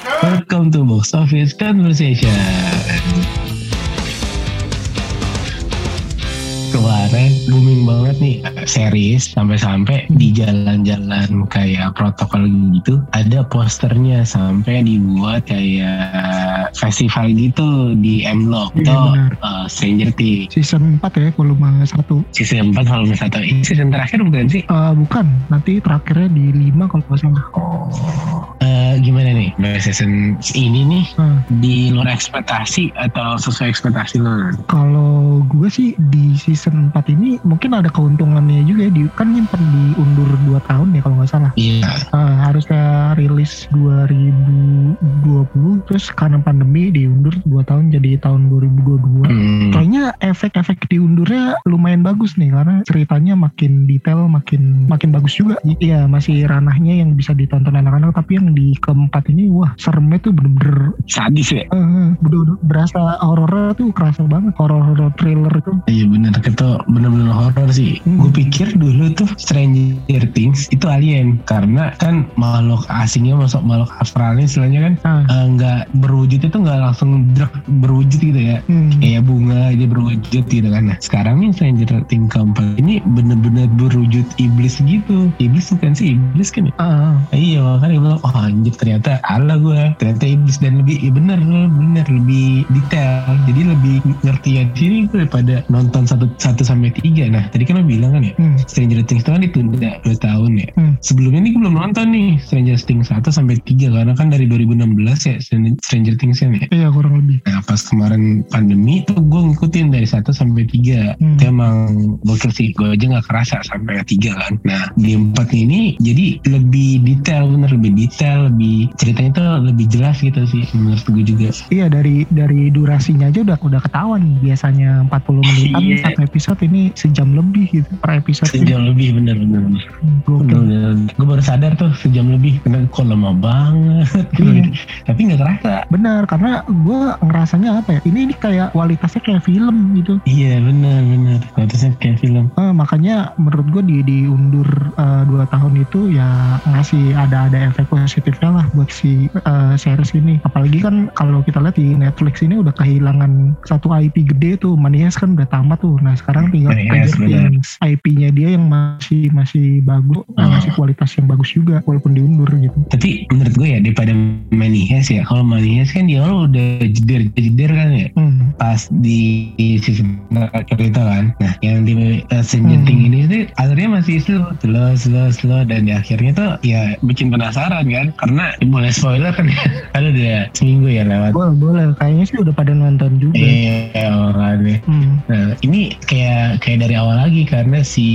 Welcome to Box Office Conversation. Kemarin booming banget nih series sampai-sampai di jalan-jalan kayak protokol gitu ada posternya sampai dibuat kayak festival gitu di M-Block Iya, atau benar. uh, Stranger Things Season 4 ya volume 1. season 4 volume 1 ini season terakhir bukan sih? Eh, bukan, nanti terakhirnya di 5 kalau nggak salah. Eh, gimana nih Bahas season ini nih Nah, di luar ekspektasi atau sesuai ekspektasi lo? kalau gue sih di season 4 ini mungkin ada keuntungannya juga ya. Di, kan nyimpen diundur 2 tahun ya kalau nggak salah. Iya. Eh, harusnya rilis 2020 terus karena pandemi diundur 2 tahun jadi tahun 2022. Hmm. Kayaknya efek-efek diundurnya lumayan bagus nih karena ceritanya makin detail, makin makin bagus juga. Iya masih ranahnya yang bisa ditonton anak-anak tapi yang di keempat ini wah seremnya tuh bener-bener Sadis ya? eh, bener-bener berasa horornya tuh kerasa banget horor-horor thriller itu. Iya bener, itu bener-bener horor sih. Hmm. Gue pikir dulu tuh Stranger Things itu alien karena kan makhluk asingnya masuk makhluk astralnya istilahnya kan Ah, eh, nggak berwujud itu nggak langsung drag berwujud gitu ya. hmm. Kayak bunga aja berwujud gitu kan. Nah sekarang nih Stranger Things keempat ini bener-bener berwujud iblis gitu. Iblis bukan sih iblis kan ya? Ah, Iya makanya gue bilang, oh anjir ternyata ala gue ternyata iblis dan lebih iya bener bener lebih detail jadi lebih ngerti ya sini daripada nonton satu satu sampai tiga nah tadi kan lo bilang kan ya hmm. Stranger Things itu kan ditunda 2 tahun ya Hmm. sebelumnya nih gue belum nonton nih Stranger Things 1 sampai 3 karena kan dari 2016 ya Stranger Things kan ya Iya kurang lebih. Nah pas kemarin pandemi tuh gue ngikutin dari 1 sampai 3 Hmm. Itu emang gokil sih Gue aja gak kerasa sampai 3 kan Nah di 4 ini jadi lebih detail bener Lebih detail Lebih ceritanya tuh lebih jelas gitu sih Menurut gue juga. Iya dari dari durasinya aja udah udah ketahuan biasanya 40 menitan Iya. satu episode ini sejam lebih gitu per episode. Sejam lebih bener bener Gokil. Gue baru sadar tuh sejam lebih. Karena kok lama banget. Iya. Tapi gak kerasa Benar karena gue ngerasanya apa ya ini ini kayak kualitasnya kayak film gitu. Iya bener bener. Kualitasnya kayak film. Eh, makanya menurut gue di diundur eh, dua tahun itu ya ngasih ada ada efek positifnya lah buat si eh, series ini apalagi kan kalau kita lihat di Netflix ini udah kehilangan satu IP gede tuh Manias kan udah tamat tuh nah sekarang tinggal Manias, Stranger benar. Things IP-nya dia yang masih masih bagus Hmm. masih kualitas yang bagus juga walaupun diundur gitu Tapi menurut gue ya daripada Manihes ya Kalau Manihes kan dia udah jeder-jeder kan ya hmm. pas di, di season itu kan nah yang di uh, Stranger Hmm. Things ini tuh alurnya masih slow slow slow slow dan di akhirnya tuh ya bikin penasaran kan karena boleh spoiler kan kan udah seminggu ya lewat. Boleh boleh. Kayaknya sih udah pada nonton juga. Iya makanya hmm. nah ini kayak kayak dari awal lagi karena si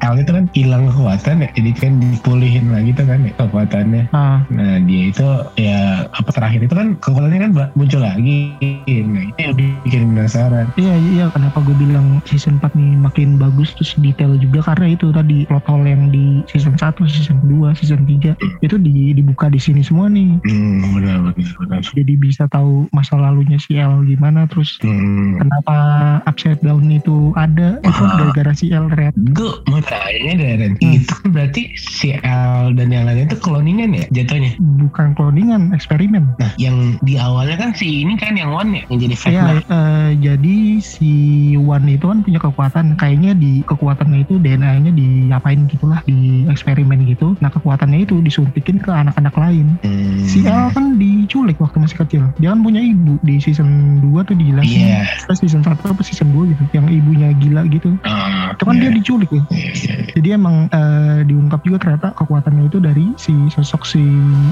L itu kan hilang kekuatan ya. Jadi kan dipulihin lagi tuh kan ya kekuatannya. Nah Nah dia itu ya apa terakhir itu kan kekuatannya kan muncul lagi. Nah itu yang bikin penasaran. Iya iya. Kenapa gue bilang season 4 nih makin bagus terus detail juga. Karena itu tadi plot hole yang di season 1, season 2, season 3 itu di, dibuka di sini semua nih. Hmm benar benar benar. Jadi bisa tahu masa lalunya si L gimana terus Hmm. kenapa upside down itu ada itu gara-gara si L red. Gue mau tanya deh Ren, Hmm. itu kan berarti si L dan yang lainnya itu kloningan ya jatuhnya? Bukan cloningan, eksperimen. Nah yang di awalnya kan si ini kan yang one ya yang jadi fake Iya, eh, jadi si Wan itu kan punya kekuatan. Kayaknya di kekuatannya itu DNA-nya diapain gitulah di eksperimen gitu. Nah kekuatannya itu disuntikin ke anak-anak lain. Hmm. Si L kan diculik waktu masih kecil. Dia kan punya ibu di season 2 tuh dijelasin. Iya. Eh, season 1 apa season 2 gitu. Yang ibunya gila gitu. Ah, Itu kan iya. dia diculik ya. Iya, iya. Jadi emang eh, diungkap juga ternyata kekuatannya itu dari si sosok si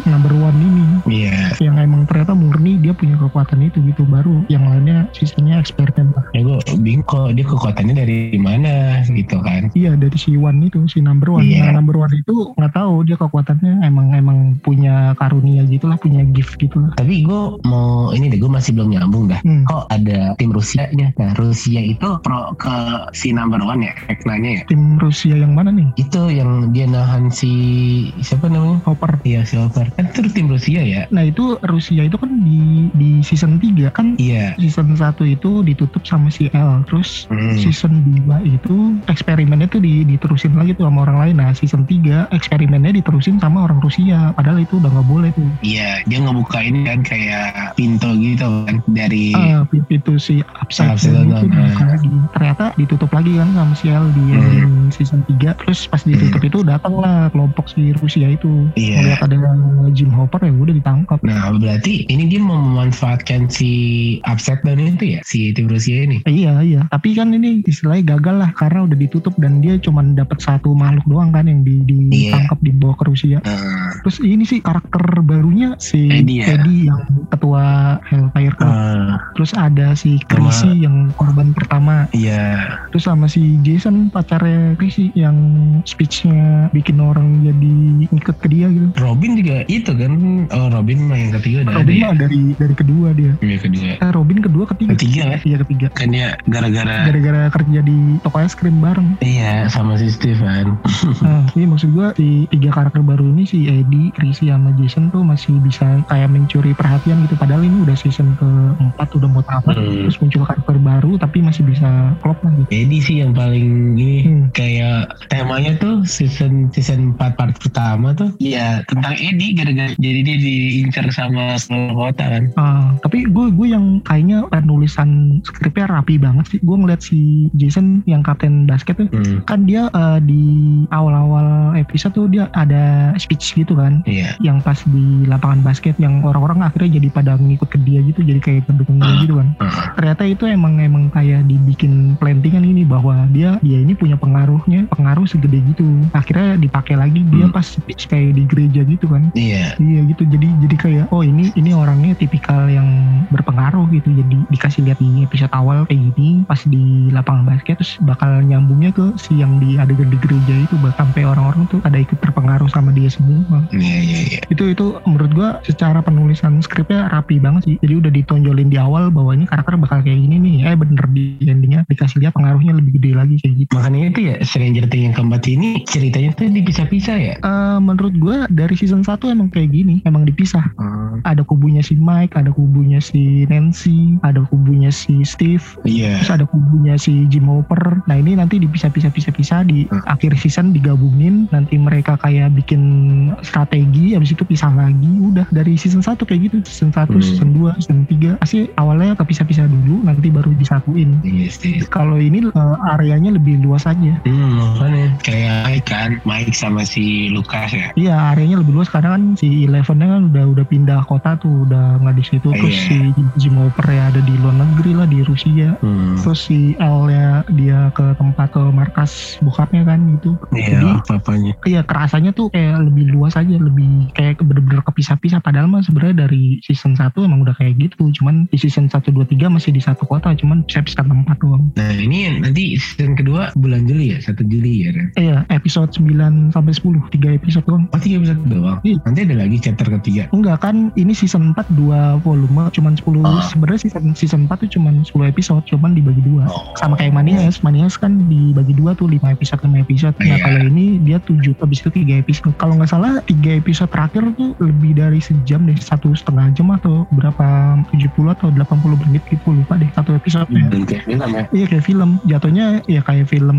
number one ini. Iya. Yang emang ternyata murni dia punya kekuatan itu gitu. Baru yang lainnya sisanya eksperimen lah. Ya gue bingung kok dia kekuatannya dari mana gitu kan. Iya dari si One itu si number one. Iya. Nah, number one itu nggak tahu dia kekuatannya emang emang punya karunia gitulah punya gift gitu lah. Tapi gue mau ini deh, gue masih belum nyambung dah. Hmm. Kok ada tim Rusia-nya? Nah, Rusia itu pro ke si number one ya, Eknanya ya? Tim Rusia yang mana nih? Itu yang dia nahan si siapa namanya? Hopper. Iya si Hopper. Kan itu tim Rusia ya? Nah itu Rusia itu kan di di season 3 kan Iya. season 1 itu ditutup sama si L terus Hmm. season 2 itu eksperimennya tuh di, diterusin lagi tuh sama orang lain nah season 3 eksperimennya diterusin sama orang Rusia padahal itu udah nggak boleh tuh Iya, dia ngebuka ini kan kayak pintu gitu kan dari ah pintu si upside Upside down lagi ternyata ditutup lagi kan sama si L di Hmm. season 3 terus pas ditutup itu datanglah kelompok si Rusia itu Iya. melihat ada Jim Hopper ya udah ditangkap Nah, berarti ini dia mau memanfaatkan si upset down itu ya, si tim Rusia ini. Eh, Iya iya, tapi kan ini istilahnya gagal lah karena udah ditutup dan dia cuma dapat satu makhluk doang kan yang di, Iya. ditangkap dibawa ke Rusia. Nah, Terus ini sih karakter barunya si Eddie ya? Eddie yang ketua Hellfire Club. ah, Terus ada si Sama- Chrissy yang korban pertama. iya. Terus sama si Jason pacarnya Chrissy yang speechnya bikin orang jadi ikut ke dia gitu. Robin juga itu kan, oh Robin mah yang ketiga ada Robin ya. mah dari dari kedua dia. Iya kedua. Eh, Robin kedua ketiga. Ketiga kan? Iya ketiga. Kan dia gara-gara Gara-gara kerja di toko es krim bareng. iya sama si Steven. Nah, ini maksud gua si tiga karakter baru ini si Eddie, Chrissy sama Jason tuh masih bisa kayak mencuri perhatian gitu. Padahal ini udah season keempat udah mau tamat. Hmm. Terus muncul karakter baru tapi masih bisa klop lah gitu. Eddie sih yang paling ini Hmm. kayak temanya tuh season season 4 part pertama tuh ya tentang Eddie gara-gara jadi dia diincar sama seluruh kota kan. Ah, tapi gue gue yang kayaknya penulisan skripnya rapi banget sih. Gue ngeliat si Jason yang kapten basket tuh Hmm. kan dia eh, di awal-awal episode tuh dia ada speech gitu kan. Iya. yang pas di lapangan basket yang orang-orang akhirnya jadi pada ngikut ke dia gitu jadi kayak pendukung dia gitu kan. Ah, ternyata itu emang emang kayak dibikin plantingan ini bahwa dia dia ini punya pengaruhnya pengaruh segede gitu. Akhirnya dipakai lagi dia Hmm. pas speech kayak di gereja gitu kan. Iya. iya gitu jadi jadi kayak oh ini ini orangnya tipikal yang berpengaruh gitu. Jadi dikasih lihat di episode awal kayak gini pas di lapangan basket terus bakal nyambungnya ke si yang di adegan di gereja itu sampai orang-orang tuh ada ikut terpengaruh sama dia semua Iya iya iya. itu itu menurut gua secara penulisan skripnya rapi banget sih jadi udah ditonjolin di awal bahwa ini karakter bakal kayak gini nih eh bener di endingnya dikasih lihat pengaruhnya lebih gede lagi kayak gitu Makanya itu ya Stranger Things yang keempat ini ceritanya tuh dipisah-pisah ya. Eh, menurut gua dari season 1 emang kayak gini emang dipisah Hmm. ada kubunya si Mike ada kubunya si Nancy ada kubunya si Steve Iya. terus ada kubunya si Jim Hopper nah ini nanti dipisah-pisah-pisah-pisah di Hmm. akhir season digabungin nanti mereka kayak bikin strategi habis itu pisah lagi udah dari season 1 kayak gitu season 1 Hmm. season 2 season 3 pasti awalnya kepisah-pisah dulu nanti baru disatuin Iya sih. kalau ini eh, areanya lebih luas aja Hmm, kayak Mike kan, Mike sama si Lukas ya. Iya areanya lebih luas karena kan si Eleven kan udah udah pindah kota tuh udah nggak di situ terus Iya. si Jim Hopper ya ada di luar negeri lah di Rusia Hmm. terus si L ya dia ke tempat ke markas bokapnya kan gitu jadi Iya, papanya. iya kerasanya tuh kayak lebih luas aja lebih kayak bener-bener kepisah-pisah padahal mah sebenarnya dari season 1 emang udah kayak gitu cuman di season 1 2 3 masih di satu kota cuman pisah-pisah tempat doang Nah ini nanti season kedua bulan Juli ya, 1 Juli ya. Ren? iya episode 9 sampai 10 3 episode doang Oh tiga episode doang. Iya. Nanti ada lagi chapter ketiga. Enggak kan ini season 4 dua volume cuman 10 Ah. sebenarnya season season 4 tuh cuman 10 episode cuman dibagi dua Oh. sama kayak Manias Manias kan dibagi dua tuh 5 episode 5 episode nah Iya. kalau ini dia 7 habis itu 3 episode. Kalau nggak salah 3 episode terakhir tuh lebih dari sejam deh satu setengah jam atau berapa 70 atau 80 menit gitu lupa deh satu episode Dan kayak film ya. Iya kayak film. Jatuhnya ya kayak film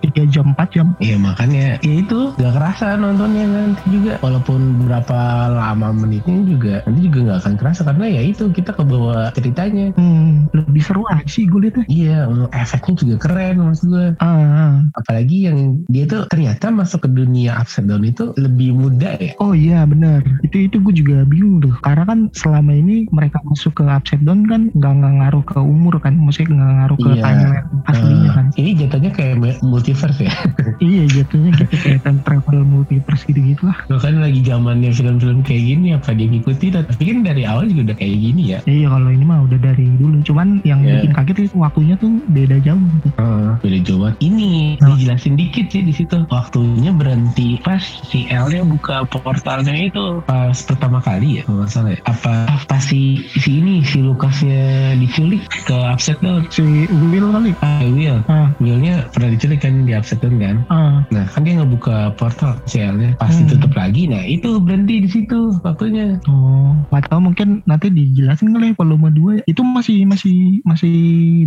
3 jam 4 jam. Iya makanya. Ya itu. Gak kerasa nontonnya nanti juga. Walaupun berapa lama menitnya juga nanti juga nggak akan kerasa. Karena ya itu kita kebawa ceritanya. Hmm, lebih seru aja sih gue liatnya iya efeknya juga keren maksud gue ah, ah. apalagi yang dia tuh ternyata masuk ke dunia upside down itu lebih muda ya? Oh iya benar. Itu itu gue juga bingung tuh. Karena kan selama ini mereka masuk ke upside down kan nggak nggak ngaruh ke umur kan. Maksudnya nggak ngaruh ke Iya. timeline aslinya Eh, kan. ini jatuhnya kayak mu- multiverse ya? Iya jatuhnya gitu kayak time travel multiverse gitu gitu lah bahkan lagi zamannya film-film kayak gini apa dia ngikutin? Tapi kan dari awal juga udah kayak gini ya? Iya kalau ini mah udah dari dulu. Cuman yang Iya. bikin kaget itu waktunya tuh beda jauh gitu. Heeh, beda jauh banget. Ini Nah. dijelasin dikit sih di situ. Waktunya berhenti pas si L nya buka portalnya itu pas pertama kali ya kalau salah ya. Apa apa si si ini si Lukasnya diculik ke upside down? Si Will kali. Ah Will. Ah, Willnya pernah diculik kan di upside down kan? ah. Nah kan dia ngebuka portal CL-nya pas Hmm. ditutup lagi. Nah itu berhenti di situ waktunya. Oh, tahu mungkin nanti dijelasin kali ya volume 2 ya. Itu masih masih masih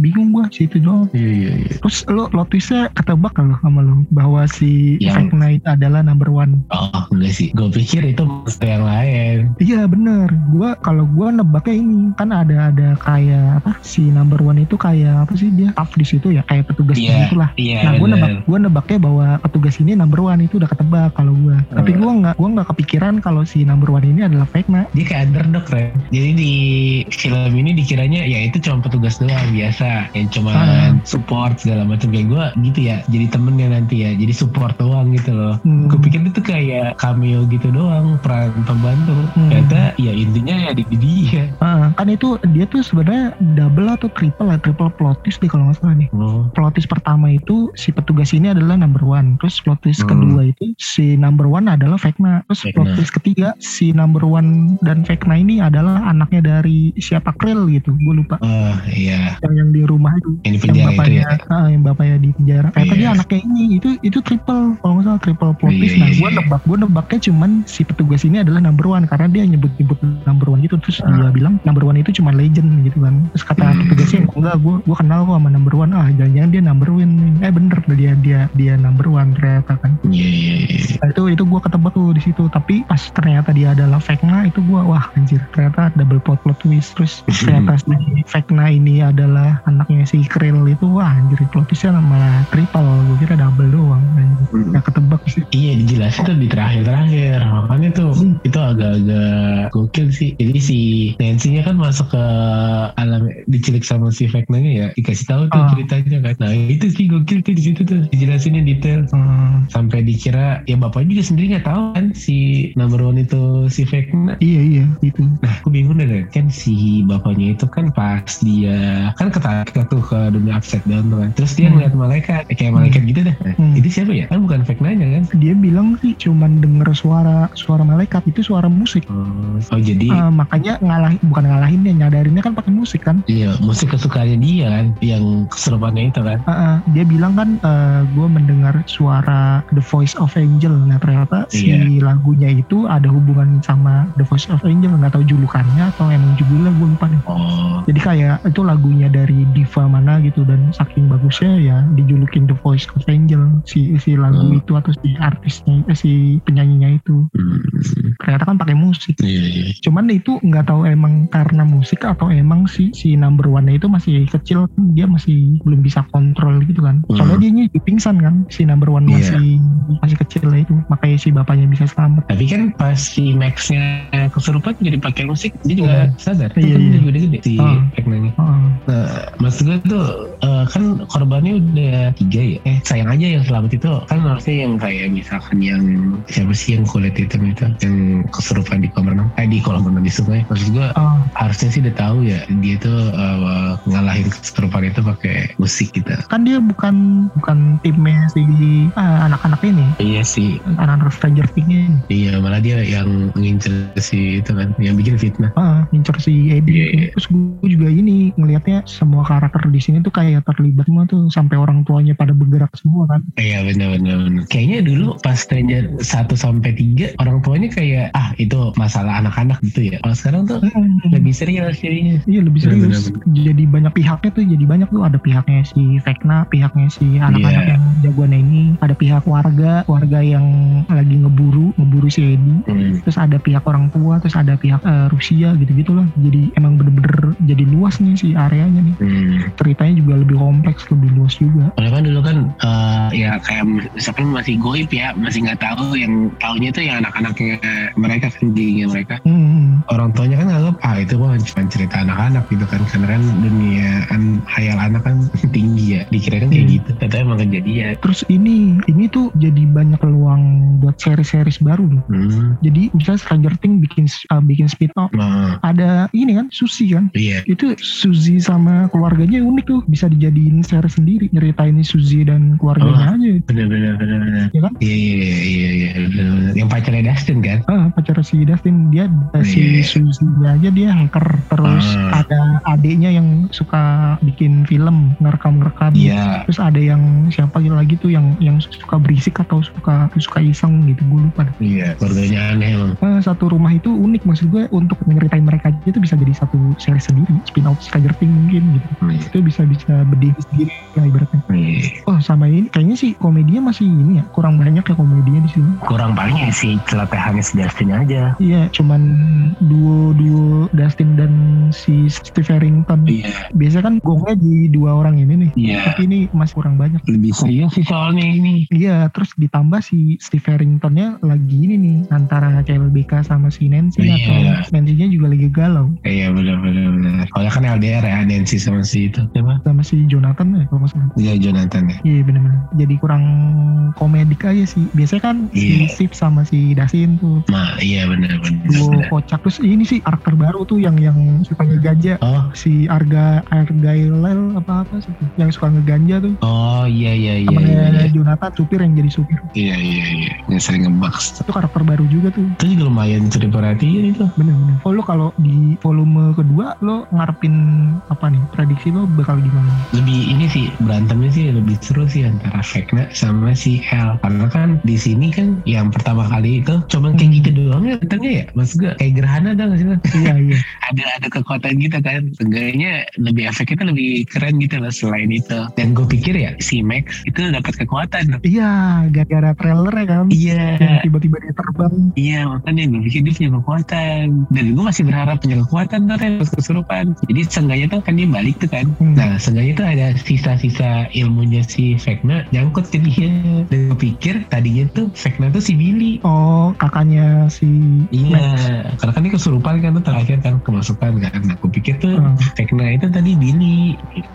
bingung gua situ doang. Iya iya iya. Terus lo lo twistnya ketebak kan lo sama lo bahwa si Yang- Knight adalah number one. Oh enggak sih. Gue pikir itu monster yang lain. Iya bener. Gua kalau gua nebaknya ini kan ada ada kayak apa si number one itu kayak apa sih dia staff di situ ya kayak petugas Iya. gitu lah. Iya Nah, gue nebak, gue nebaknya bahwa petugas ini number one itu udah ketebak kalau gue. Tapi Hmm. gue nggak, gue nggak kepikiran kalau si number one ini adalah fake nah. Dia kayak underdog kan. Jadi di film ini dikiranya ya itu cuma petugas doang biasa. Yang cuma Ah. support segala macam kayak gue gitu ya. Jadi temennya nanti ya. Jadi support doang gitu loh. Hmm. Gue pikir itu kayak cameo gitu doang peran pembantu. Hmm. Ternyata ya intinya ya di di dia. Ah, kan itu dia tuh sebenarnya double atau triple ya, triple plot twist deh kalau nggak salah nih. Oh. Plot twist pertama itu si petugas ini adalah number one. Terus plot twist Hmm. kedua itu si number one adalah Vecna. Terus Vecna. plot twist ketiga si number one dan Vecna ini adalah anaknya dari siapa Krill gitu. Gue lupa. Oh iya. Yang yang di rumah itu. Yang yang bapaknya, ya. ah, yang bapaknya di penjara. Ternyata dia Yes. anaknya ini itu itu triple kalau nggak salah triple plot Iya, twist. Nah, iya, gue iya. nebak gue nebaknya cuman si petugas ini adalah number one karena dia nyebut-nyebut number one gitu. Terus Ah. dia bilang number one itu cuma legend gitu kan. Terus kata Hmm. petugasnya enggak gue gue kenal kok sama number one. Ah jangan-jangan dia number one. Eh bener dia dia dia number one ternyata kan. Iya iya iya. Nah, itu itu gue ketebak tuh di situ. Tapi pas ternyata dia adalah Vecna itu gue wah anjir ternyata double plot plot twist. Terus ternyata si Vecna ini adalah anaknya si Krill itu wah anjir plot twistnya malah triple. Gue kira double doang. Anjir. Hmm. Gak sih. Iya dijelasin tuh di terakhir-terakhir makanya tuh Hmm. itu agak-agak gokil sih jadi si Nancy-nya kan masuk ke alam diculik sama si Vecna-nya ya dikasih tahu tuh Ah. ceritanya kan nah itu sih gokil tuh di situ tuh dijelasinnya detail Hmm, sampai dikira ya bapak juga sendiri nggak tahu kan si number one itu si Vecna iya iya itu. Nah, aku bingung deh kan. si bapaknya itu kan pas dia kan ketarik tuh ke dunia upside down tuh kan. Terus dia Hmm. ngeliat malaikat kayak malaikat gitu dah. Nah, Hmm. Itu siapa ya? Kan bukan fake kan? Dia bilang sih cuman denger suara suara malaikat itu suara musik. Oh, oh, jadi Ah, makanya ngalahin bukan ngalahin dia nyadarinnya kan pakai musik kan. iya musik kesukaannya dia kan yang keserupannya itu kan. Ah, ah, dia bilang kan gue mendengar suara The Voice of Angel. Nah ternyata si Iya. lagunya itu ada hubungan sama The Voice of Angel. Nggak tahu julukannya atau emang judulnya gue lupa nih. Oh, Jadi kayak itu lagunya dari diva mana gitu dan saking bagusnya ya dijulukin The Voice of Angel si si lagu Hmm. itu atau si artisnya eh, si penyanyinya itu hmm, ternyata kan pakai musik. iya iya. Cuman itu nggak tahu emang karena musik atau emang si si number one itu masih kecil dia masih belum bisa kontrol gitu kan. Hmm. Soalnya dia juga pingsan kan si number one Iya. masih masih kecil lah itu makanya si bapaknya bisa selamat. Tapi kan pas si Max-nya kesurupan jadi pakai musik dia juga sadar. Iya, Kan iya. dia juga udah gede si Oh. Vecna-nya. Oh, Nah, maksud gue tuh eh, kan korbannya udah tiga ya. Eh sayang aja yang selamat itu kan harusnya yang kayak misalkan yang siapa sih yang kulit hitam itu yang kesurupan di kolam renang, eh di kolam renang di sungai. Maksud gue oh, harusnya sih udah tahu ya dia tuh eh, ngalahin kesurupan itu pakai musik gitu. kan dia bukan bukan timnya si ah, anak-anak ini Iya sih. anak-anak Stranger Things ini. Iya malah dia yang ngincer si itu kan yang bikin fitnah. Ah, ngincer si Eddie. Gitu. iya. Terus gue juga ini ngelihatnya semua karakter di sini tuh kayak terlibat semua tuh sampai orang tuanya pada bergerak semua kan. Iya benar benar benar. Kayaknya dulu pas Stranger 1 sampai 3 orang tuanya kayak ah itu masalah anak-anak gitu ya. Kalau sekarang tuh Hmm. lebih serius jadinya. Iya lebih Bener, serius. Jadi banyak pihaknya tuh jadi banyak tuh ada pihaknya si Vecna, pihaknya si anak-anak Iya. yang jagoannya ini, ada pihak warga, warga yang lagi ngeburu, ngeburu si Eddie. Hmm. Terus ada pihak orang tua, terus ada pihak eh, Rusia gitu-gitu lah. Jadi emang bener-bener jadi luas nih si areanya nih. Hmm. Ceritanya juga lebih kompleks, lebih luas juga. Soalnya kan dulu kan eh, ya kayak misalkan masih goib ya, masih nggak tahu yang taunya tuh yang anak-anaknya mereka kan gengnya mereka. Hmm. Orang tuanya kan nganggap ah itu mah cuma cerita anak-anak gitu kan karena kan dunia an, hayal anak kan tinggi ya. Dikira kan kayak Hmm. gitu. Ternyata emang kejadian. Terus ini, ini tuh jadi banyak peluang buat seri-series baru nih. Hmm. Jadi misalnya Stranger Things bikin uh, bikin spin off, Nah, ada ini kan Susi kan. iya. Itu Suzy sama keluarganya unik tuh, bisa dijadiin seri sendiri. Nyeritain Suzy dan keluarganya aja. Bener-bener bener-bener. Iya kan? Iya iya iya iya. bener-bener. Yang pacarnya Dustin kan? Ah, pacar si Dustin dia uh, si si Suzy-nya aja dia hacker terus Ah. ada adiknya yang suka bikin film ngerekam-ngerekam Iya. terus ada yang siapa lagi tuh yang yang suka berisik atau suka suka iseng gitu gue lupa. Iya, keluarganya aneh emang. Eh, satu rumah itu unik maksud gue untuk nyeritain mereka aja itu bisa jadi satu seri sendiri spin off Stranger Things mungkin gitu Iya. itu bisa bisa berdiri sendiri lah ibaratnya Iya. oh sama ini kayaknya sih komedinya masih ini ya kurang banyak ya komedinya di sini Kurang paling ya si celotehannya si Justin aja. iya cuman duo duo Dustin dan si Steve Harrington Iya. biasa kan gongnya di dua orang ini nih Iya. tapi ini masih kurang banyak Lebih serius sih soalnya ini. Iya, terus ditambah si Steve Harringtonnya lagi ini nih antara CLBK sama si Nancy Iya. atau Nancy-nya juga lagi galau Iya benar benar benar. Kalau kan LDR ya Nancy sama si itu. Siapa? sama si Jonathan ya kalau. Iya Jonathan ya. Iya bener-bener. Jadi kurang komedik aja sih. Biasanya kan Iya. si Steve sama si Dustin tuh Ma, iya benar benar. duo benar. kocak. Terus ini sih karakter baru tuh yang yang suka ngeganja. Oh, Si Arga Argyle apa apa sih tuh, yang suka ngeganja tuh. oh iya iya iya iya. Temennya Iya Jonathan supir yang jadi supir. iya iya. iya. Yang sering ngebaks. Itu karakter baru juga tuh. Itu juga lumayan curi perhatian itu. Bener-bener. Oh lo kalau di volume kedua lo ngarepin apa nih? Prediksi lo bakal gimana? Lebih ini sih berantemnya sih lebih seru sih antara Vecna sama si Karena kan di sini kan yang pertama kali itu cuma kayak Hmm. gitu doang ya datangnya ya. Maksud gue kayak gerhana gak sih iya iya. ada ada kekuatan gitu kan seenggaknya lebih efeknya lebih keren gitu loh selain itu dan gue pikir ya si Max itu dapat kekuatan Iya, gara-gara trailer ya kan. iya tiba-tiba dia terbang. iya makanya gue pikir dia punya kekuatan dan gue masih berharap punya kekuatan tuh pas kesurupan jadi seenggaknya tuh kan dia balik tuh kan Hmm. nah seenggaknya tuh ada sisa-sisa ilmunya si Vecna nyangkut ke dia dan gue pikir tadinya tuh Vecna tuh si Billy Oh, kakaknya si Iya, Max. karena kan dia kesurupan kan tuh terakhir kan kemasukan kan. Nah, aku pikir tuh Hmm. Vecna itu tadi Billy gitu.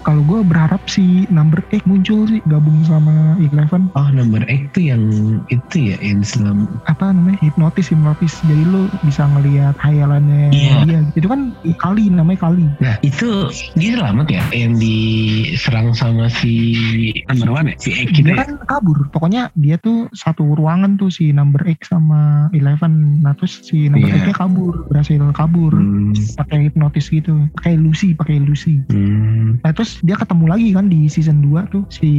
Kalau gue berharap si Number X muncul sih gabung sama Eleven Oh, number X tuh yang itu ya, yang Islam. apa namanya hipnotis hipnotis jadi lo bisa ngelihat hayalannya Iya. dia itu kan kali namanya kali Nah, itu dia selamat ya yang diserang sama si number one ya, si gitu dia ya. kan kabur pokoknya dia tuh satu ruangan tuh si Number X sama Eleven nah terus si Number Iya. X nya kabur berhasil kabur Hmm, pakai hipnotis gitu pakai ilusi pakai ilusi hmm. Nah terus dia ketemu lagi kan di season 2 tuh si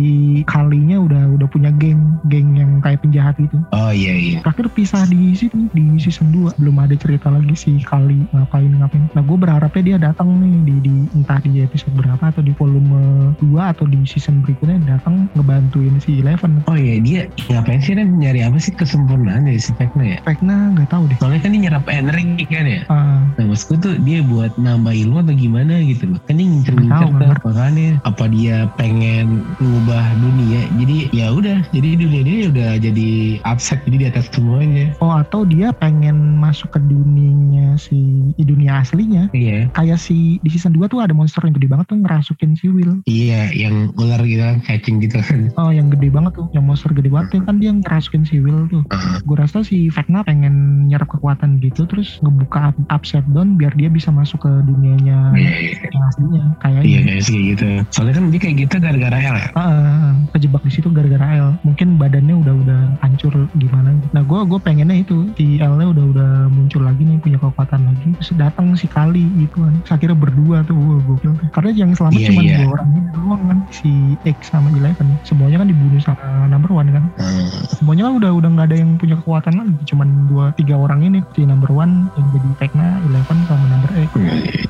Kalinya udah udah punya geng geng yang kayak penjahat gitu. Oh iya iya. Terakhir pisah di situ di season 2 belum ada cerita lagi si Kali ngapain ngapain. Nah gue berharapnya dia datang nih di, di entah di episode berapa atau di volume 2 atau di season berikutnya datang ngebantuin si Eleven. Oh iya dia ngapain sih Ren nyari apa sih kesempurnaan dari si Vecna ya? Vecna nggak tahu deh. Soalnya kan dia nyerap energi kan ya. Ah, Nah maksudku tuh dia buat nambah ilmu atau gimana gitu loh. Kan dia ngincer-ngincer Makanya apa dia pengen ngubah dunia. Jadi ya udah. Jadi dunia dia udah jadi upset. Jadi di atas semuanya. oh atau dia pengen masuk ke dunianya si di dunia aslinya. Iya. Kayak si di season 2 tuh ada monster yang gede banget tuh ngerasukin si Will. Iya yang ular gitu kan. Cacing gitu kan. Oh yang gede banget tuh, yang monster gede banget tuh kan dia ngerasukin si Will tuh. Gue rasa si Vecna pengen nyerap kekuatan gitu terus ngebuka up- upside down biar dia bisa masuk ke dunianya Iya iya. yang aslinya. Iya kayak kayak gitu. Soalnya kan dia kayak gitu gara-gara L ya. Ah, kejebak di situ gara-gara L. Mungkin badannya udah udah hancur gimana. Nah gue gue pengennya itu si L-nya udah udah muncul lagi nih punya kekuatan lagi. Terus datang si Kali gitu kan. Terus akhirnya berdua tuh wah gokil. Karena yang selamat Iya, cuma iya. dua orang ini doang kan si X sama Eleven. Semuanya kan dibunuh sama number one kan. Hmm. semuanya kan udah udah nggak ada yang punya kekuatan lagi. Cuman dua tiga orang ini si number one yang jadi Vecna, Eleven sama number X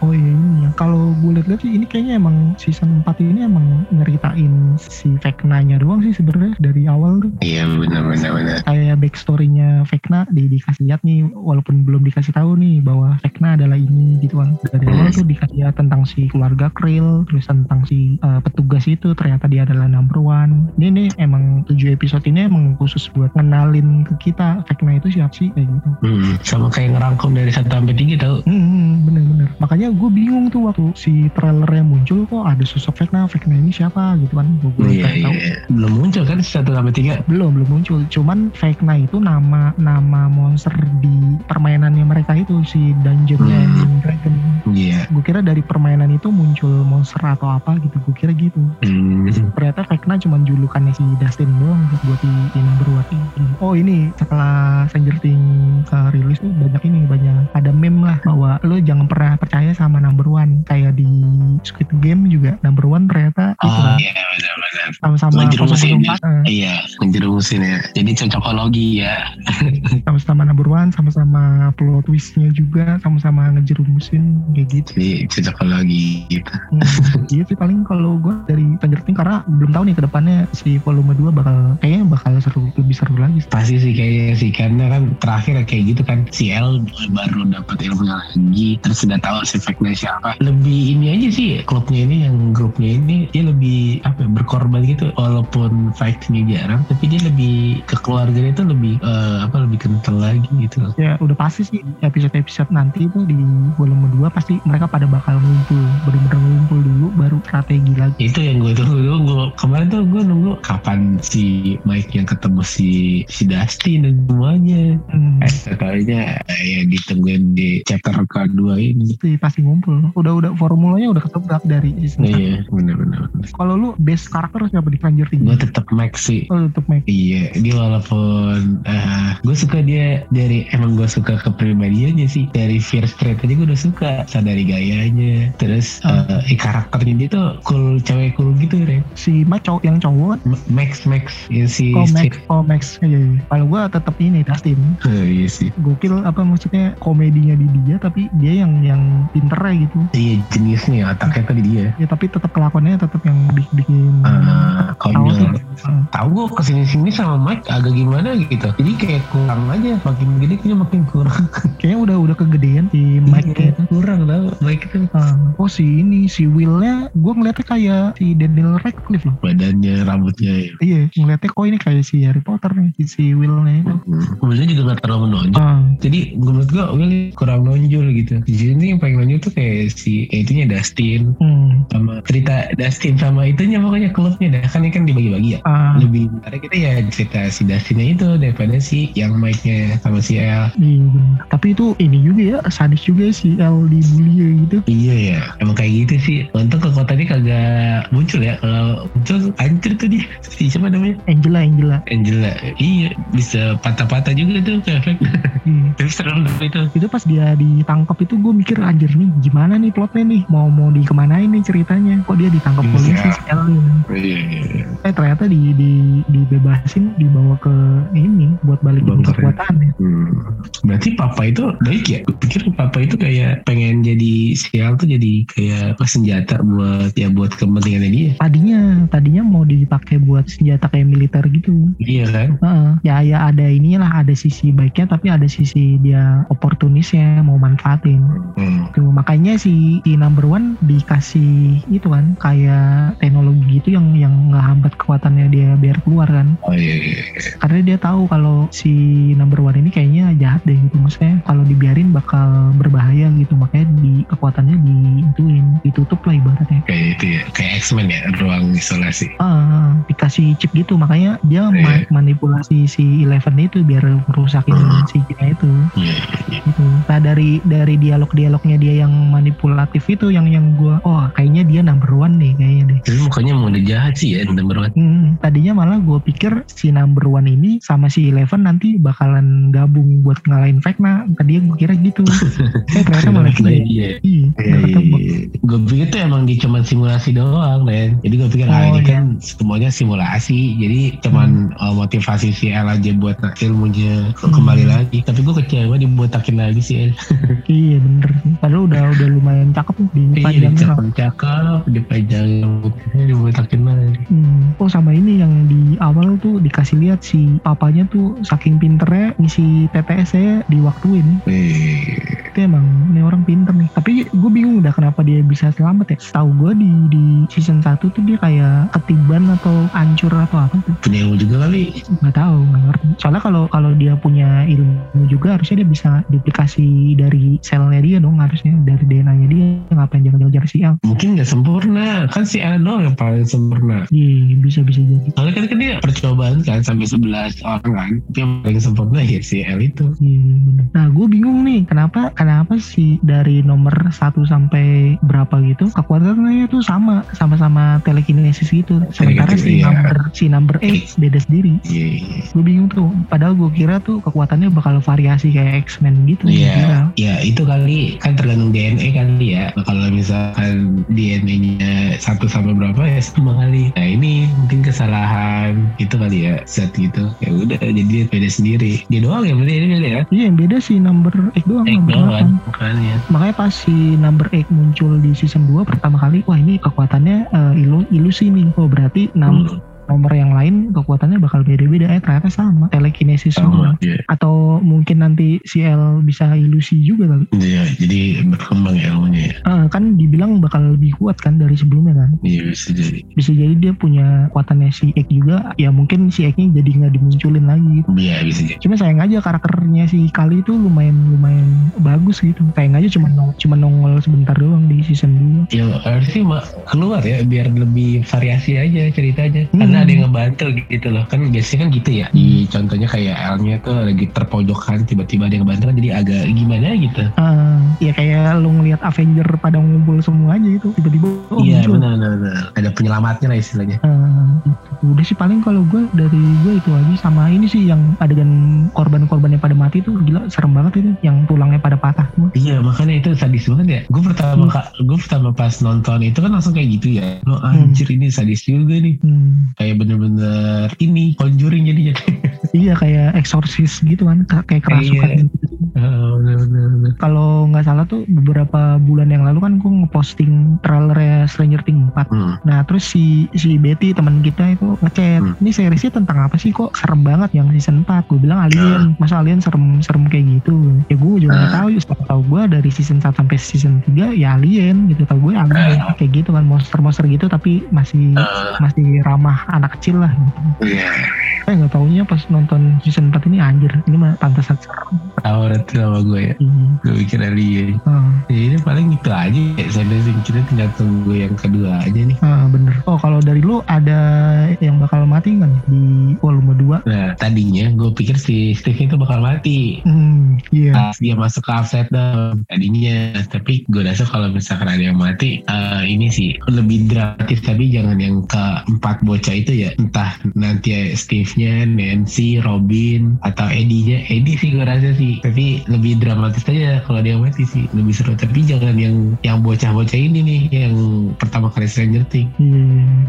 oh iya iya kalau gue lihat sih ini kayaknya emang season 4 ini emang nyeritain si Vecna nya doang sih sebenarnya dari awal tuh. Iya benar benar benar. kayak backstorynya Vecna di dikasih lihat nih walaupun belum dikasih tahu nih bahwa Vecna adalah ini gitu kan. Dari awal tuh dikasih lihat tentang si keluarga Krill terus tentang si uh, petugas itu ternyata dia adalah number one. Ini nih emang tujuh episode ini emang khusus buat ngenalin ke kita Vecna itu siapa sih kayak gitu Hmm. Sama kayak ngerangkum dari 1 sampai 3 tau. Hmm, bener-bener. Makanya gue bingung tuh waktu si trailernya muncul kok ada sosok Vecna, Vecna ini siapa gitu kan. Gue belum tahu. iya. Belum muncul kan 1 sampai 3. Belum, belum muncul. Cuman Vecna itu nama nama monster di permainannya mereka itu si Dungeon Hmm. Dragon. Iya. Gue kira dari permainan itu muncul monster atau apa gitu. Gue kira gitu. Hmm. Ternyata Vecna cuma julukannya si Dustin doang gitu, buat di, number one. Oh ini setelah Stranger Things uh, rilis tuh banyak ini banyak ada meme bahwa lo jangan pernah percaya sama number one kayak di Squid Game juga number one ternyata itu Oh kan iya benar-benar. sama-sama Menjerumusin ya. 004, eh, Iya, menjerumusin ya. Jadi cocokologi ya. sama-sama number one sama-sama plot twistnya juga sama-sama ngejerumusin kayak gitu Jadi cocokologi gitu. Hmm, iya sih paling kalau gue dari Stranger Things karena belum tahu nih ke depannya si volume 2 bakal kayaknya bakal seru lebih seru lagi Pasti sih kayaknya sih karena kan terakhir kayak gitu kan si L baru dapat ilmunya lagi terus udah tahu si efeknya siapa. Lebih ini aja sih klubnya ini yang grupnya ini dia lebih apa ya, berkorban gitu walaupun fightnya jarang tapi dia lebih ke keluarganya itu lebih eh, apa lebih kental lagi gitu. Ya udah pasti sih episode-episode nanti itu di volume 2 pasti mereka pada bakal ngumpul bener-bener ngumpul dulu baru strategi lagi. Itu yang gue tunggu tunggu kemarin tuh gue nunggu kapan si Mike yang ketemu si si Dustin dan semuanya. Hmm, eh ya ditungguin di chapter kedua ini. Pasti pasti ngumpul. Udah udah formulanya udah ketebak dari season iya bener-bener kalau lu best karakter siapa di Stranger Things? Gue tetap Max sih. Oh untuk Mike Iya, dia walaupun eh gue suka dia dari emang gue suka kepribadiannya sih. Dari Fear Street aja gue udah suka. Sadari gayanya terus eh, eh, karakternya dia tuh cool cewek cool gitu ya si cowok yang cowok. Max Max. Ya si oh Max. Street. oh Max. Iya, iya. kalau gue tetap ini Dustin. Eh, iya sih. Gokil apa maksudnya komedinya di dia tapi dia yang yang pinter aja gitu. Iya jeniusnya otaknya tuh di dia. Ya tapi tetap kelakuannya tetap yang bikin bikin Eh, tahu gue ke sini sini sama Mike agak gimana gitu. Jadi kayak kurang aja makin gede kayaknya makin kurang. Kayaknya udah udah kegedean si Mike Iya, gitu kurang tau Mike itu. Ah, oh si ini si Willnya gue ngeliatnya kayak si Daniel Radcliffe loh. Badannya rambutnya ya iya ngeliatnya kok ini kayak si Harry Potter nih si, si Willnya. Itu Kemudian juga gak terlalu menonjol. Ah, Jadi gue menurut gue Will kurang nonjol gitu. Di sini yang paling nonjol tuh kayak si ya itunya Dustin. Hmm, sama cerita Dustin sama itunya pokoknya klubnya. Dah kan ini kan dibagi-bagi ya. ah, Lebih menarik kita ya cerita si Dustinnya itu daripada si yang Mike-nya sama si L. iya bener. tapi itu ini juga ya sadis juga ya si L dibully gitu Iya ya, emang kayak gitu sih. Untung kekuatannya kagak muncul ya. Kalau muncul hancur tuh dia. Si siapa namanya? Angela Angela Angela. Iya, bisa patah-patah juga tuh ke efek. Iya. Tapi serem tuh itu. itu pas dia ditangkap itu gue mikir anjir nih gimana nih plotnya nih mau mau dikemanain nih ceritanya kok dia ditangkap Iya. polisi si L ini. Iya, iya, iya. eh ternyata di, di dibebasin dibawa ke ini buat balik Bunker ya. kekuatannya Hmm. Berarti papa itu baik ya? Gue pikir papa itu kayak pengen jadi sial tuh jadi kayak senjata buat ya buat kepentingannya dia. tadinya tadinya mau dipakai buat senjata kayak militer gitu Iya kan? Heeh. ya ya ada inilah ada sisi baiknya tapi ada sisi dia oportunisnya mau manfaatin Hmm. Tuh, makanya si, si number one dikasih itu kan kayak teknologi itu yang yang ngehambat kekuatannya dia biar keluar kan Oh iya, iya. iya. karena dia tahu kalau si number one ini kayaknya jahat deh gitu maksudnya kalau dibiarin bakal berbahaya gitu makanya di kekuatannya diituin ditutup lah ibaratnya Kayak itu ya, kayak X-Men ya, ruang isolasi. ah dikasih chip gitu makanya dia Iya. ma- manipulasi si Eleven itu biar merusakin Hmm. si Gina itu Iya, gitu nah dari dari dialog-dialognya dia yang manipulatif itu yang yang gua oh kayaknya dia number one nih kayaknya deh Tapi mukanya mau jahat sih ya, number one. Hmm, tadinya malah gue pikir si number one ini sama si Eleven nanti bakalan gabung buat ngalahin Vecna. Tadinya gue kira gitu. eh ternyata malah Nah, gitu. iya. Iya, Iya, iya. Gue pikir tuh emang dia cuma simulasi doang, men. Jadi gue pikir ah Oh, ini iya. kan semuanya simulasi. Jadi cuman uh, motivasi si L aja buat ilmunya Hmm. kembali lagi. Tapi gue kecewa dibotakin lagi si L. Iya bener. Padahal udah udah lumayan cakep tuh di Iya, panjangnya. cakep-cakep, dipajang rambutnya dibotakin lagi. Hmm. Oh sama ini yang di awal tuh dikasih lihat si papanya tuh saking pinternya ngisi TTS saya diwaktuin. Wih, Itu emang ini orang pinter nih. Tapi gue bingung udah kenapa dia bisa selamat ya. Tahu gue di di season 1 tuh dia kayak ketiban atau hancur atau apa tuh. punya ilmu juga kali. nggak tahu nggak ngerti soalnya kalau kalau dia punya ilmu juga harusnya dia bisa duplikasi dari selnya dia dong harusnya dari DNA nya dia ngapain jangan ngejar si L Mungkin nggak sempurna. Kan si L doang yang paling sempurna. iya bisa bisa jadi Soalnya kan, kan dia percobaan kan sampai 11 orang kan. Tapi yang paling sempurna ya si L itu. Iya, bener. Nah, gue bingung nih, kenapa kenapa sih dari nomor 1 sampai berapa gitu kekuatannya tuh sama sama-sama telekinesis gitu sementara si iya. number si number 8 beda sendiri Iya, iya. gue bingung tuh padahal gue kira tuh kekuatannya bakal variasi kayak X-Men gitu kira. Iya, ya itu kali kan tergantung DNA kali ya. Kalau misalkan DNA-nya satu sampai berapa ya sama kali. Nah ini mungkin kesalahan itu kali ya set gitu. Ya udah jadi dia beda sendiri. Dia doang ya berarti ini beda ya. iya yang beda si number 8 doang Eh number doang kan 8 makanya. makanya pas si number 8 muncul di season 2 pertama kali wah ini kekuatannya eh, ilu ilusi nih oh berarti nam- Hmm, nomor yang lain kekuatannya bakal beda-beda eh ternyata sama telekinesis sama. semua Iya, atau mungkin nanti si L bisa ilusi juga kali Iya, jadi berkembang ya ilmunya ya. Eh, kan dibilang bakal lebih kuat kan dari sebelumnya kan Iya bisa jadi. bisa jadi dia punya kekuatannya si X juga ya mungkin si X-nya jadi nggak dimunculin lagi gitu Iya bisa jadi. cuma sayang aja karakternya si Kali itu lumayan lumayan bagus gitu sayang aja cuma nong- cuma nongol sebentar doang di season 2 Ya harusnya keluar ya biar lebih variasi aja ceritanya. Hmm. Karena ada yang ngebantu gitu loh. Kan biasanya kan gitu ya. Di contohnya kayak L-nya tuh lagi terpojokan tiba-tiba ada yang ngebantu kan jadi agak gimana gitu. Ah, ya kayak lu ngelihat Avenger pada ngumpul semua aja itu tiba-tiba oh, iya benar benar. Ada penyelamatnya lah istilahnya. Ah, gitu. udah sih paling kalau gue dari gue itu aja sama ini sih yang adegan korban-korban yang pada mati tuh gila serem banget itu yang tulangnya pada patah semua Iya makanya itu sadis banget ya. Gue pertama Hmm. kak, gue pertama pas nonton itu kan langsung kayak gitu ya. Lo anjir ini sadis juga nih. Hmm, Kayak bener-bener ini conjuring jadinya. iya kayak eksorsis gitu kan ka- kayak kerasukan Iya. gitu. Bener. kalau nggak salah tuh beberapa bulan yang lalu kan gue ngeposting trailernya Stranger Things 4 Hmm. Nah terus si si Betty teman kita itu ngechat, Hmm. ini seriesnya tentang apa sih kok serem banget yang season 4 Gue bilang alien, masa alien serem serem kayak gitu? Ya gue juga nggak Ah. tahu, setelah tahu gue dari season 1 sampai season 3 ya alien gitu, tau gue alien Ah. kayak gitu kan monster-monster gitu tapi masih Eh, masih ramah anak kecil lah gitu. Iya. Eh nggak taunya pas nonton season 4 ini anjir, ini mah pantesan serem. Tahu berarti sama gue ya. Iya. Gue pikir alien. Ah. Ya ini paling itu aja ya. Saya kita tinggal tunggu yang kedua aja nih. Ah, bener. Oh kalau dari lu ada yang bakal mati kan di volume 2? Nah tadinya gue pikir si Steve itu bakal mati. Hmm, iya. Pas dia masuk ke upside down tadinya. Tapi gue rasa kalau misalkan ada yang mati. eh, ini sih lebih dramatis. Tapi jangan yang keempat bocah itu ya. Entah nanti ya Steve-nya, Nancy, Robin. Atau Eddie-nya. Eddie sih gue rasa sih. Tapi lebih dramatis aja kalau dia mati sih. Lebih seru. Tapi jangan yang yang bocah-bocah ini nih. Yang pertama kali Stranger Things. Iya,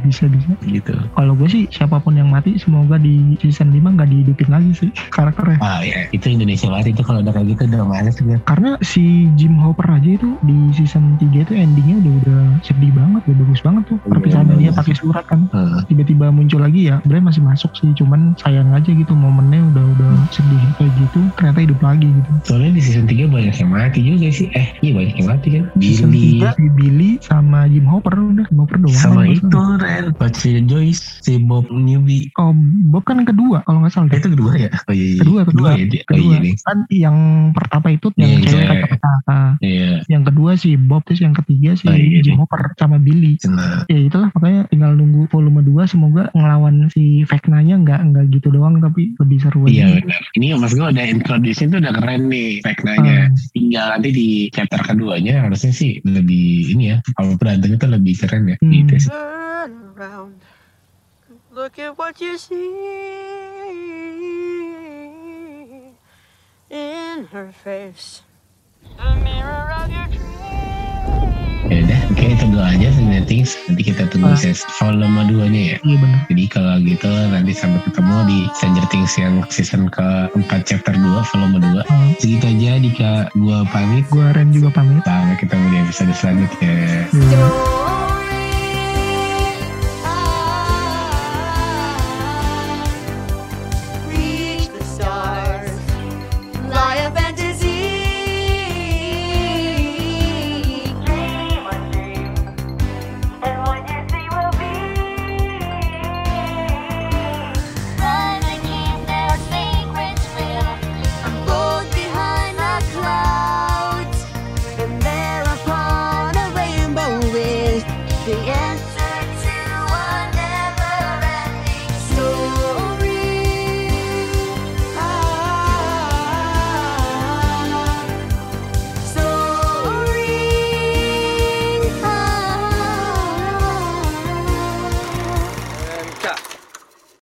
bisa bisa. Gitu. Kalau gue sih siapa pun yang mati semoga di season 5 nggak dihidupin lagi sih karakternya. Ah ya, itu Indonesia banget itu kalau udah kayak gitu udah males gue. Karena si Jim Hopper aja itu di season 3 itu endingnya udah udah sedih banget, udah bagus banget tuh. Iya, Perpisahannya dia bagus. pakai surat kan. Heeh. Tiba-tiba muncul lagi ya, sebenarnya masih masuk sih. Cuman sayang aja gitu momennya udah udah sedih kayak gitu. Ternyata hidup lagi gitu. Soalnya di season 3 banyak yang mati juga sih. Eh, iya banyak yang mati kan. Season Billy 3 si Billy sama Jim Hopper udah Jim Hopper doang. sama kan, itu Ren, Pace Joyce, si Bob Newby. Oh, Bob kan kedua kalau nggak salah. Eh, itu kedua ya? Oh iya, iya. Kedua, kedua. ya dia. Oh kedua iya nih. kan yang pertama itu yang Iya, cewek cewek. kacamata Iya, yang kedua si Bob terus yang ketiga si Oh, iya, Jim iya. Hopper sama Billy cina. ya itulah makanya tinggal nunggu volume 2 semoga ngelawan si Vecna-nya nggak nggak gitu doang tapi lebih seru Iya benar. Ini mas gue udah introduce itu udah keren nih Vecna-nya. Ah. Tinggal nanti di chapter keduanya harusnya sih lebih ini ya. Kalau berantemnya tuh lebih keren ya. Hmm. Gitu sih. Look at what you see in her face. The mirror of your dreams. Oke itu dulu aja Stranger Things. Nanti kita tunggu Ah. volume 2-nya ya. iya benar Jadi kalau gitu nanti sampai ketemu di Stranger Things yang season ke-4 chapter 2 volume 2. Hmm. Segitu aja Dika gua pamit. gua Ren juga pamit Sampai ketemu di episode selanjutnya. Throw